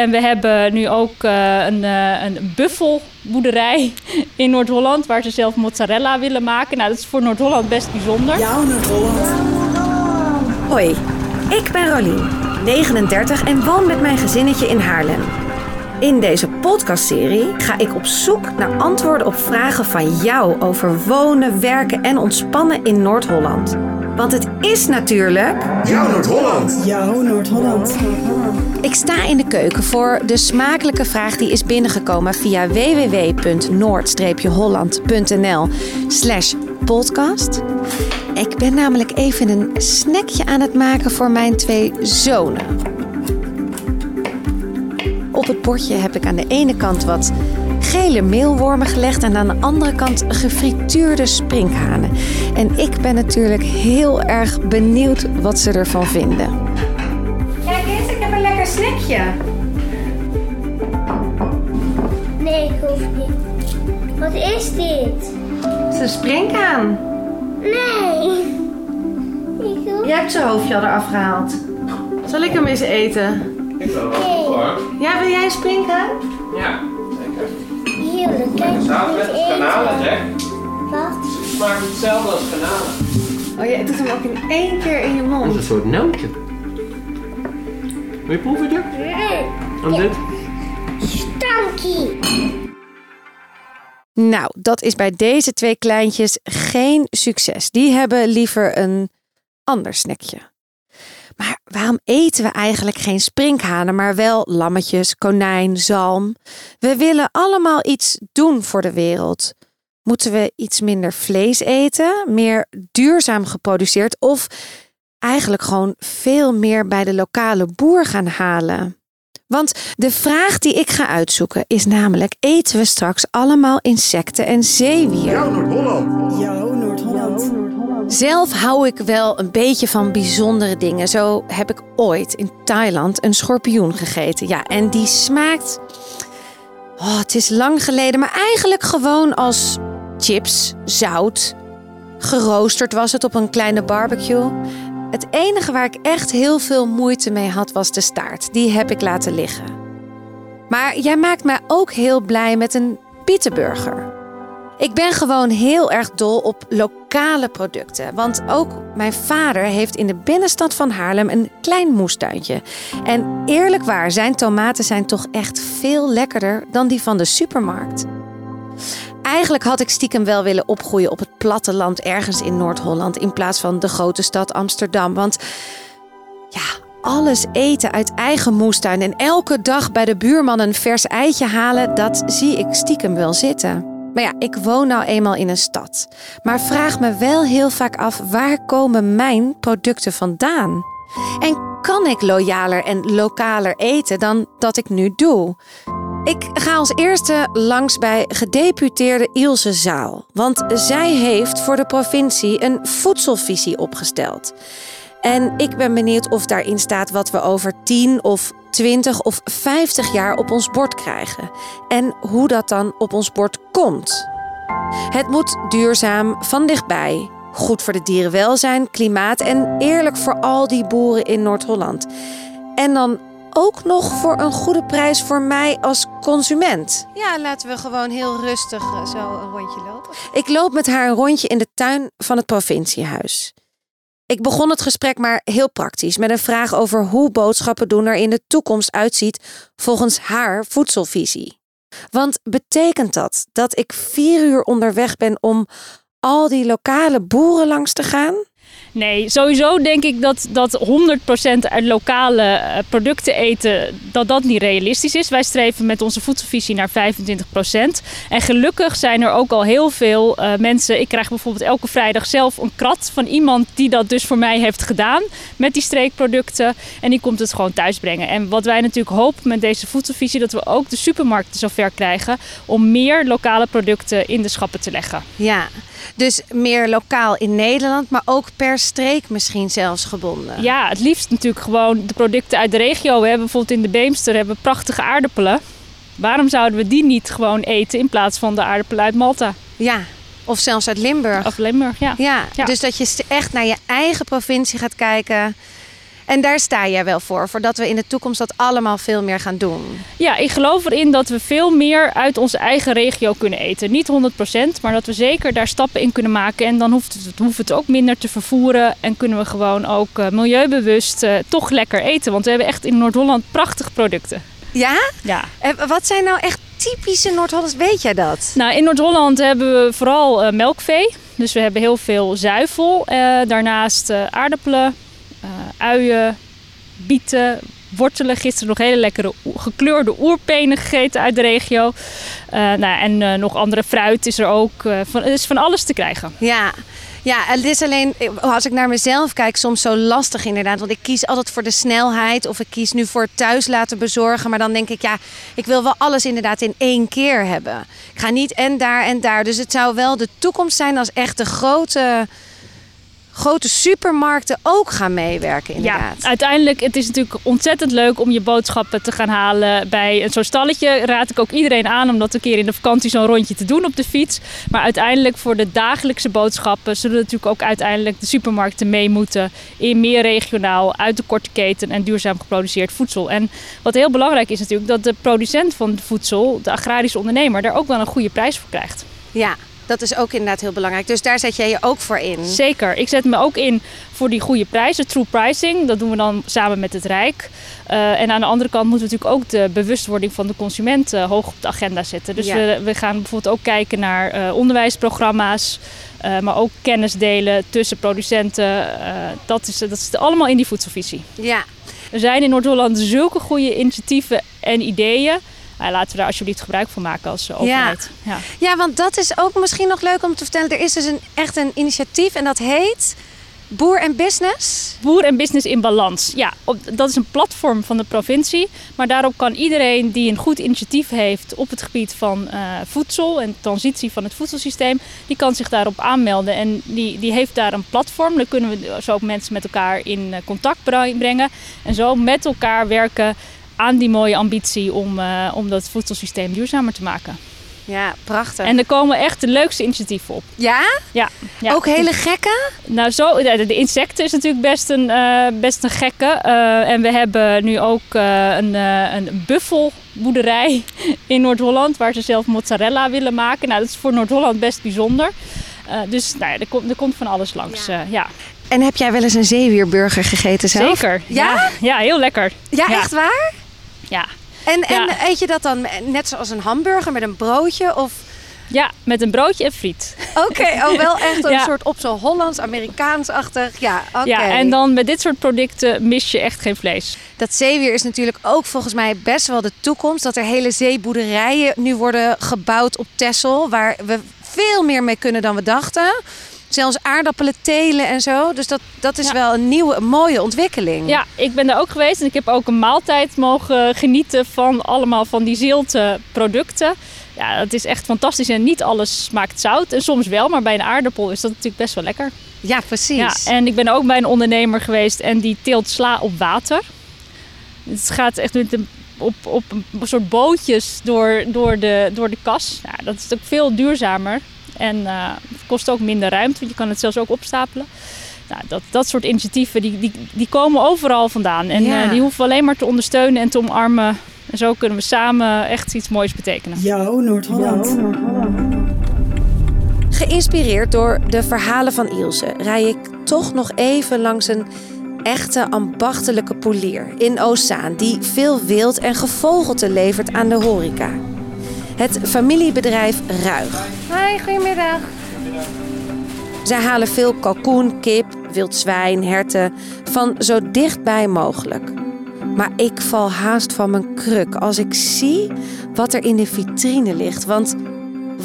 En we hebben nu ook uh, een, uh, een buffelboerderij in Noord-Holland... waar ze zelf mozzarella willen maken. Nou, dat is voor Noord-Holland best bijzonder. Jouw Noord-Holland. Hoi, ik ben Rolien, 39 en woon met mijn gezinnetje in Haarlem. In deze podcastserie ga ik op zoek naar antwoorden op vragen van jou over wonen, werken en ontspannen in Noord-Holland. Want het is natuurlijk. Jouw Noord-Holland! Jouw Noord-Holland. Ik sta in de keuken voor de smakelijke vraag die is binnengekomen via www.noord-holland.nl/slash podcast. Ik ben namelijk even een snackje aan het maken voor mijn twee zonen. Op het bordje heb ik aan de ene kant wat gele meelwormen gelegd en aan de andere kant gefrituurde sprinkhanen. En ik ben natuurlijk heel erg benieuwd wat ze ervan vinden. Kijk eens, ik heb een lekker snackje. Nee, ik hoef niet. Wat is dit? Het is een sprinkhaan. Nee. Ik hoef... Je hebt zijn hoofdje al eraf gehaald. Zal ik hem eens eten? Ik wil wel goed hoor. Ja, wil jij een sprinkhaan? Ja, zeker. Heerlijk, kijk. Dit eten. kanalen, zeg. Wat? Het smaakt hetzelfde als kanalen. Oh, je doet hem ook in één keer in je Dat is mond. een soort nootje. Wil je proeven, En dit? stankie. Nou, dat is bij deze twee kleintjes geen succes. Die hebben liever een ander snackje. Maar waarom eten we eigenlijk geen sprinkhanen, maar wel lammetjes, konijn, zalm? We willen allemaal iets doen voor de wereld. Moeten we iets minder vlees eten, meer duurzaam geproduceerd of eigenlijk gewoon veel meer bij de lokale boer gaan halen? Want de vraag die ik ga uitzoeken is namelijk: eten we straks allemaal insecten en zeewier? Jouw Noord-Holland! Jouw Noord-Holland. Zelf hou ik wel een beetje van bijzondere dingen. Zo heb ik ooit in Thailand een schorpioen gegeten. Ja, en die smaakt. Oh, het is lang geleden, maar eigenlijk gewoon als chips, zout. Geroosterd was het op een kleine barbecue. Het enige waar ik echt heel veel moeite mee had was de staart. Die heb ik laten liggen. Maar jij maakt mij ook heel blij met een pietenburger. Ik ben gewoon heel erg dol op lokale producten. Want ook mijn vader heeft in de binnenstad van Haarlem een klein moestuintje. En eerlijk waar, zijn tomaten zijn toch echt veel lekkerder dan die van de supermarkt. Eigenlijk had ik stiekem wel willen opgroeien op het platteland ergens in Noord-Holland in plaats van de grote stad Amsterdam. Want ja, alles eten uit eigen moestuin en elke dag bij de buurman een vers eitje halen, dat zie ik stiekem wel zitten. Maar ja, ik woon nou eenmaal in een stad. Maar vraag me wel heel vaak af waar komen mijn producten vandaan? En kan ik loyaler en lokaler eten dan dat ik nu doe? Ik ga als eerste langs bij gedeputeerde Ilse Zaal. Want zij heeft voor de provincie een voedselvisie opgesteld. En ik ben benieuwd of daarin staat wat we over 10 of 20 of 50 jaar op ons bord krijgen. En hoe dat dan op ons bord komt. Het moet duurzaam, van dichtbij, goed voor de dierenwelzijn, klimaat en eerlijk voor al die boeren in Noord-Holland. En dan ook nog voor een goede prijs voor mij als consument. Ja, laten we gewoon heel rustig eh, zo een rondje lopen. Ik loop met haar een rondje in de tuin van het provinciehuis. Ik begon het gesprek maar heel praktisch met een vraag over hoe boodschappen doen er in de toekomst uitziet volgens haar voedselvisie. Want betekent dat dat ik vier uur onderweg ben om al die lokale boeren langs te gaan? Nee, sowieso denk ik dat, dat 100% uit lokale eh, producten eten, dat dat niet realistisch is. Wij streven met onze voedselvisie naar 25%. En gelukkig zijn er ook al heel veel eh, mensen. Ik krijg bijvoorbeeld elke vrijdag zelf een krat van iemand die dat dus voor mij heeft gedaan met die streekproducten. En die komt het gewoon thuis brengen. En wat wij natuurlijk hopen met deze voedselvisie, dat we ook de supermarkten zover krijgen om meer lokale producten in de schappen te leggen. Ja, dus meer lokaal in Nederland, maar ook per streek misschien zelfs gebonden. Ja, het liefst natuurlijk gewoon de producten uit de regio. We hebben bijvoorbeeld in de Beemster hebben prachtige aardappelen. Waarom zouden we die niet gewoon eten in plaats van de aardappelen uit Malta Ja, of zelfs uit Limburg. of Limburg? Ja. Ja, Ja. dus dat je echt naar je eigen provincie gaat kijken. En daar sta jij wel voor, voordat we in de toekomst dat allemaal veel meer gaan doen. Ja, ik geloof erin dat we veel meer uit onze eigen regio kunnen eten. Niet 100%, maar dat we zeker daar stappen in kunnen maken. En dan hoeft het, hoeft het ook minder te vervoeren. En kunnen we gewoon ook eh, milieubewust eh, toch lekker eten. Want we hebben echt in Noord-Holland prachtige producten. Ja? Ja. En wat zijn nou echt typische Noord-Hollanders? Weet jij dat? Nou, in Noord-Holland hebben we vooral eh, melkvee. Dus we hebben heel veel zuivel. Daarnaast aardappelen, eh, uien, bieten, wortelen. Gisteren nog hele lekkere gekleurde oerpenen gegeten uit de regio. Eh, nou, en eh, nog andere fruit is er ook. eh, van, is van alles te krijgen. Ja. Ja, het is alleen, als ik naar mezelf kijk, soms zo lastig inderdaad. Want ik kies altijd voor de snelheid of ik kies nu voor thuis laten bezorgen. Maar dan denk ik, ja, ik wil wel alles inderdaad in één keer hebben. Ik ga niet en daar en daar. Dus het zou wel de toekomst zijn als echt de grote, grote supermarkten ook gaan meewerken inderdaad. Ja, uiteindelijk het is natuurlijk ontzettend leuk om je boodschappen te gaan halen bij zo'n stalletje. Raad ik ook iedereen aan om dat een keer in de vakantie zo'n rondje te doen op de fiets. Maar uiteindelijk voor de dagelijkse boodschappen zullen natuurlijk ook uiteindelijk de supermarkten mee moeten in meer regionaal, uit de korte keten en duurzaam geproduceerd voedsel. En wat heel belangrijk is natuurlijk dat de producent van het voedsel, de agrarische ondernemer, daar ook wel een goede prijs voor krijgt. Ja, dat is ook inderdaad heel belangrijk. Dus daar zet jij je ook voor in. Zeker. Ik zet me ook in voor die goede prijzen. True pricing, dat doen we dan samen met het Rijk. Eh, en aan de andere kant moeten we natuurlijk ook de bewustwording van de consument eh, hoog op de agenda zetten. Dus Ja. we, we gaan bijvoorbeeld ook kijken naar eh, onderwijsprogramma's. maar ook kennis delen tussen producenten. Dat, is, dat zit allemaal in die voedselvisie. Ja, Er zijn in Noord-Holland zulke goede initiatieven en ideeën. Nou, laten we daar alsjeblieft gebruik van maken als eh, overheid. Ja. Ja, want dat is ook misschien nog leuk om te vertellen. Er is dus een, echt een initiatief en dat heet Boer en Business. Boer en business in balans. Ja, op, dat is een platform van de provincie. Maar daarop kan iedereen die een goed initiatief heeft op het gebied van eh, voedsel en transitie van het voedselsysteem, die kan zich daarop aanmelden. En die, die heeft daar een platform. Dan kunnen we zo ook mensen met elkaar in eh, contact bre- brengen. En zo met elkaar werken aan die mooie ambitie om, eh, om dat voedselsysteem duurzamer te maken. Ja, prachtig. En er komen echt de leukste initiatieven op. ja? Ja, ja. Ook hele gekke? Nou, zo, de, de insecten is natuurlijk best een, eh, best een gekke. Eh, en we hebben nu ook een, een buffelboerderij in Noord-Holland... waar ze zelf mozzarella willen maken. Nou, dat is voor Noord-Holland best bijzonder. Dus nou ja, er, komt, er komt van alles langs. Ja. Ja. En heb jij wel eens een zeewierburger gegeten zelf? zeker. Ja? ja? heel lekker. Ja. echt waar? Ja. En, en Ja. eet je dat dan net zoals een hamburger met een broodje? Of... ja, met een broodje en friet. Oké, oh wel echt een Ja. soort op zo'n Hollands-Amerikaans-achtig. Ja, oké. Ja, en dan met dit soort producten mis je echt geen vlees. Dat zeewier is natuurlijk ook volgens mij best wel de toekomst. Dat er hele zeeboerderijen nu worden gebouwd op Texel. Waar we veel meer mee kunnen dan we dachten. Zelfs aardappelen telen en zo. Dus dat, dat is Ja. wel een nieuwe, een mooie ontwikkeling. Ja, ik ben daar ook geweest en ik heb ook een maaltijd mogen genieten van allemaal van die zilte producten. Ja, dat is echt fantastisch en niet alles smaakt zout. En soms wel, maar bij een aardappel is dat natuurlijk best wel lekker. Ja, precies. Ja, en ik ben ook bij een ondernemer geweest en die teelt sla op water. Het gaat echt met een, op, op een soort bootjes door, door, de, door de kas. Dat is ook veel duurzamer. En eh, kost ook minder ruimte, want je kan het zelfs ook opstapelen. Nou, dat, dat soort initiatieven die, die, die komen overal vandaan. En Ja. eh, die hoeven we alleen maar te ondersteunen en te omarmen. En zo kunnen we samen echt iets moois betekenen. Jouw Noord-Holland. Geïnspireerd door de verhalen van Ilse rij ik toch nog even langs een echte ambachtelijke polier in Oostzaan die veel wild en gevogelte levert aan de horeca. Het familiebedrijf Ruig. Hi, goedemiddag. Zij halen veel kalkoen, kip, wild zwijn, herten van zo dichtbij mogelijk. Maar ik val haast van mijn kruk als ik zie wat er in de vitrine ligt. Want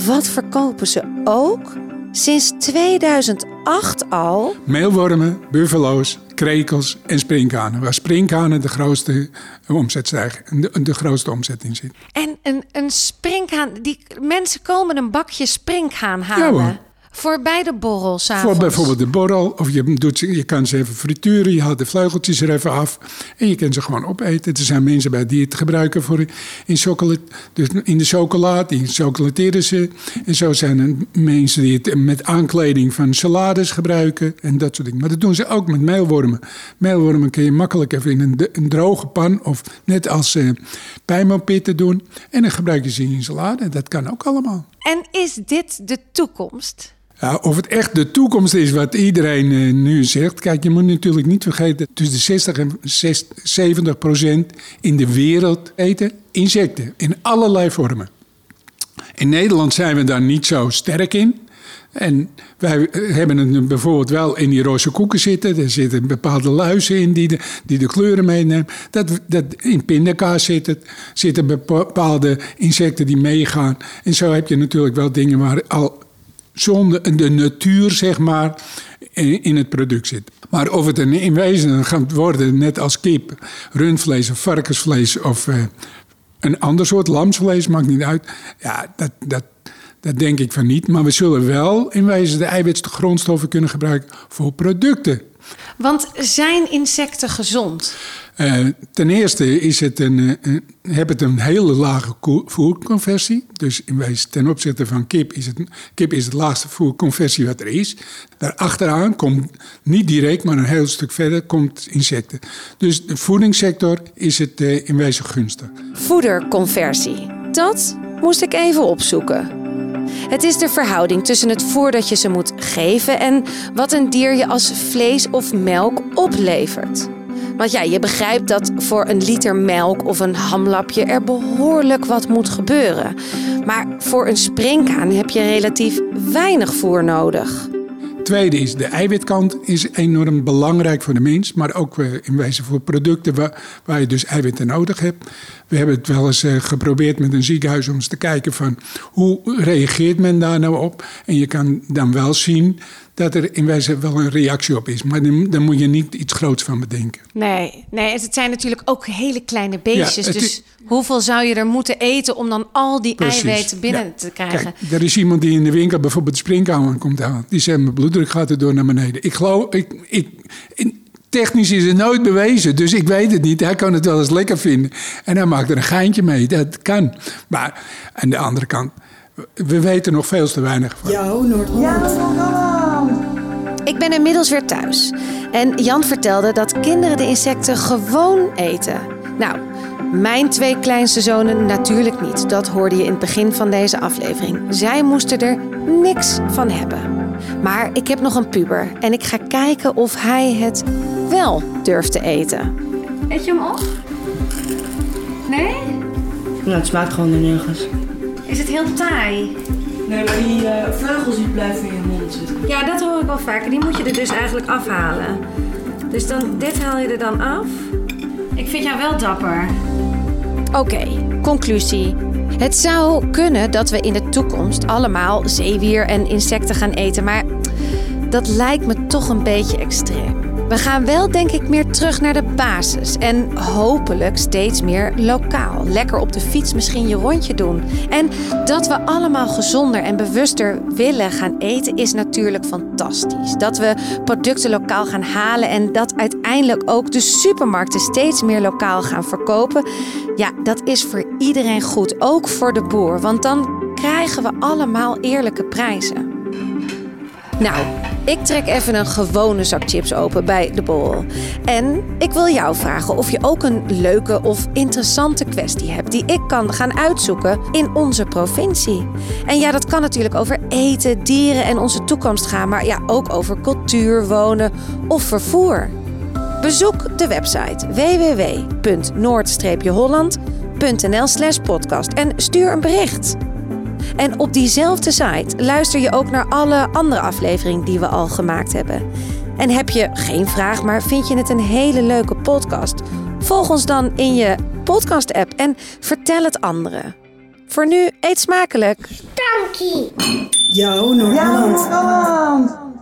wat verkopen ze ook? Sinds 2008 al? Meelwormen, buffalo's, krekels en sprinkhanen. Waar sprinkhanen de grootste omzetstijging, de, de grootste omzet in zit. En een, een sprinkhaan. Die mensen komen een bakje sprinkhaan halen. Ja, hoor. Voor bij de borrel s'avonds. Voor bijvoorbeeld de borrel. Of je, doet je kan ze even frituren. Je haalt de vleugeltjes er even af. En je kan ze gewoon opeten. Er zijn mensen bij die het gebruiken voor in, chocolade, dus in de chocolade. Die chocoladeren ze. En zo zijn er mensen die het met aankleding van salades gebruiken. En dat soort dingen. Maar dat doen ze ook met meelwormen. Meelwormen kun je makkelijk even in een, een droge pan. Of net als pijnmanpitten doen. En dan gebruik je ze in je salade. Dat kan ook allemaal. En is dit de toekomst? Ja, of het echt de toekomst is wat iedereen uh, nu zegt. Kijk, je moet natuurlijk niet vergeten. Tussen de 60 en 60, 70 procent in de wereld eten insecten. In allerlei vormen. In Nederland zijn we daar niet zo sterk in. En wij hebben het bijvoorbeeld wel in die roze koeken zitten. Er zitten bepaalde luizen in die de, die de kleuren meenemen. Dat, dat, in pindakaas zit zitten bepaalde insecten die meegaan. En zo heb je natuurlijk wel dingen waar al zonder de natuur, zeg maar, in het product zit. Maar of het in wezen gaat worden, net als kip, rundvlees of varkensvlees of uh, een ander soort lamsvlees, maakt niet uit. Ja, dat, dat, dat denk ik van niet. Maar we zullen wel in wezen de eiwitgrondstoffen kunnen gebruiken voor producten. Want zijn insecten gezond? Uh, ten eerste is het een, uh, heb het een hele lage voerconversie. Dus in wezen ten opzichte van kip is het, kip is het laagste voerconversie wat er is. Daarachteraan komt niet direct, maar een heel stuk verder komt insecten. Dus de voedingssector is het uh, in wezen gunstig. Voederconversie, dat moest ik even opzoeken. Het is de verhouding tussen het voer dat je ze moet geven en wat een dier je als vlees of melk oplevert. Want ja, je begrijpt dat voor een liter melk of een hamlapje er behoorlijk wat moet gebeuren. Maar voor een springkaan heb je relatief weinig voer nodig. Tweede is de eiwitkant is enorm belangrijk voor de mens, maar ook eh, in wijze voor producten waar, je dus eiwitten nodig hebt. We hebben het wel eens uh, geprobeerd met een ziekenhuis om eens te kijken van hoe reageert men daar nou op. En je kan dan wel zien dat er in wijze wel een reactie op is. Maar dan, moet je niet iets groots van bedenken. Nee, nee, het zijn natuurlijk ook hele kleine beestjes. dus hoeveel zou je er moeten eten om dan al die eiwitten binnen te krijgen? Kijk, er is iemand die in de winkel bijvoorbeeld de springkamer komt halen. Die zegt, mijn bloeddruk gaat er door naar beneden. Ik geloof, ik, ik, technisch is het nooit bewezen, dus ik weet het niet. Hij kan het wel eens lekker vinden. En hij maakt er een geintje mee, dat kan. Maar aan de andere kant, we weten nog veel te weinig van. Jouw Noord-Holland. Ik ben inmiddels weer thuis. En Jan vertelde dat kinderen de insecten gewoon eten. Nou, mijn twee kleinste zonen natuurlijk niet. Dat hoorde je in het begin van deze aflevering. Zij moesten er niks van hebben. Maar ik heb nog een puber en ik ga kijken of hij het wel durft te eten. Eet je hem op? Nee? Nou, het smaakt gewoon nergens. Is het heel taai? Nee, maar die uh, vleugels die blijven in je mond Ja, dat hoor ik wel vaker. Die moet je er dus eigenlijk afhalen. Dus dan, dit haal je er dan af. Ik vind jou wel dapper. Oké, conclusie. Het zou kunnen dat we in de toekomst allemaal zeewier en insecten gaan eten, maar dat lijkt me toch een beetje extreem. We gaan wel, denk ik, meer terug naar de basis. En hopelijk steeds meer lokaal. Lekker op de fiets misschien je rondje doen. En dat we allemaal gezonder en bewuster willen gaan eten is natuurlijk fantastisch. Dat we producten lokaal gaan halen en dat uiteindelijk ook de supermarkten steeds meer lokaal gaan verkopen. Ja, dat is voor iedereen goed. Ook voor de boer. Want dan krijgen we allemaal eerlijke prijzen. Nou, ik trek even een gewone zak chips open bij de bol. En ik wil jou vragen of je ook een leuke of interessante kwestie hebt die ik kan gaan uitzoeken in onze provincie. En ja, dat kan natuurlijk over eten, dieren en onze toekomst gaan, maar ja, ook over cultuur, wonen of vervoer. Bezoek de website www.noord-holland.nl/slash podcast en stuur een bericht. En op diezelfde site luister je ook naar alle andere afleveringen die we al gemaakt hebben. En heb je geen vraag, maar vind je het een hele leuke podcast? Volg ons dan in je podcast-app en vertel het anderen. Voor nu, eet smakelijk. Dankie. Jouw Noord-Holland.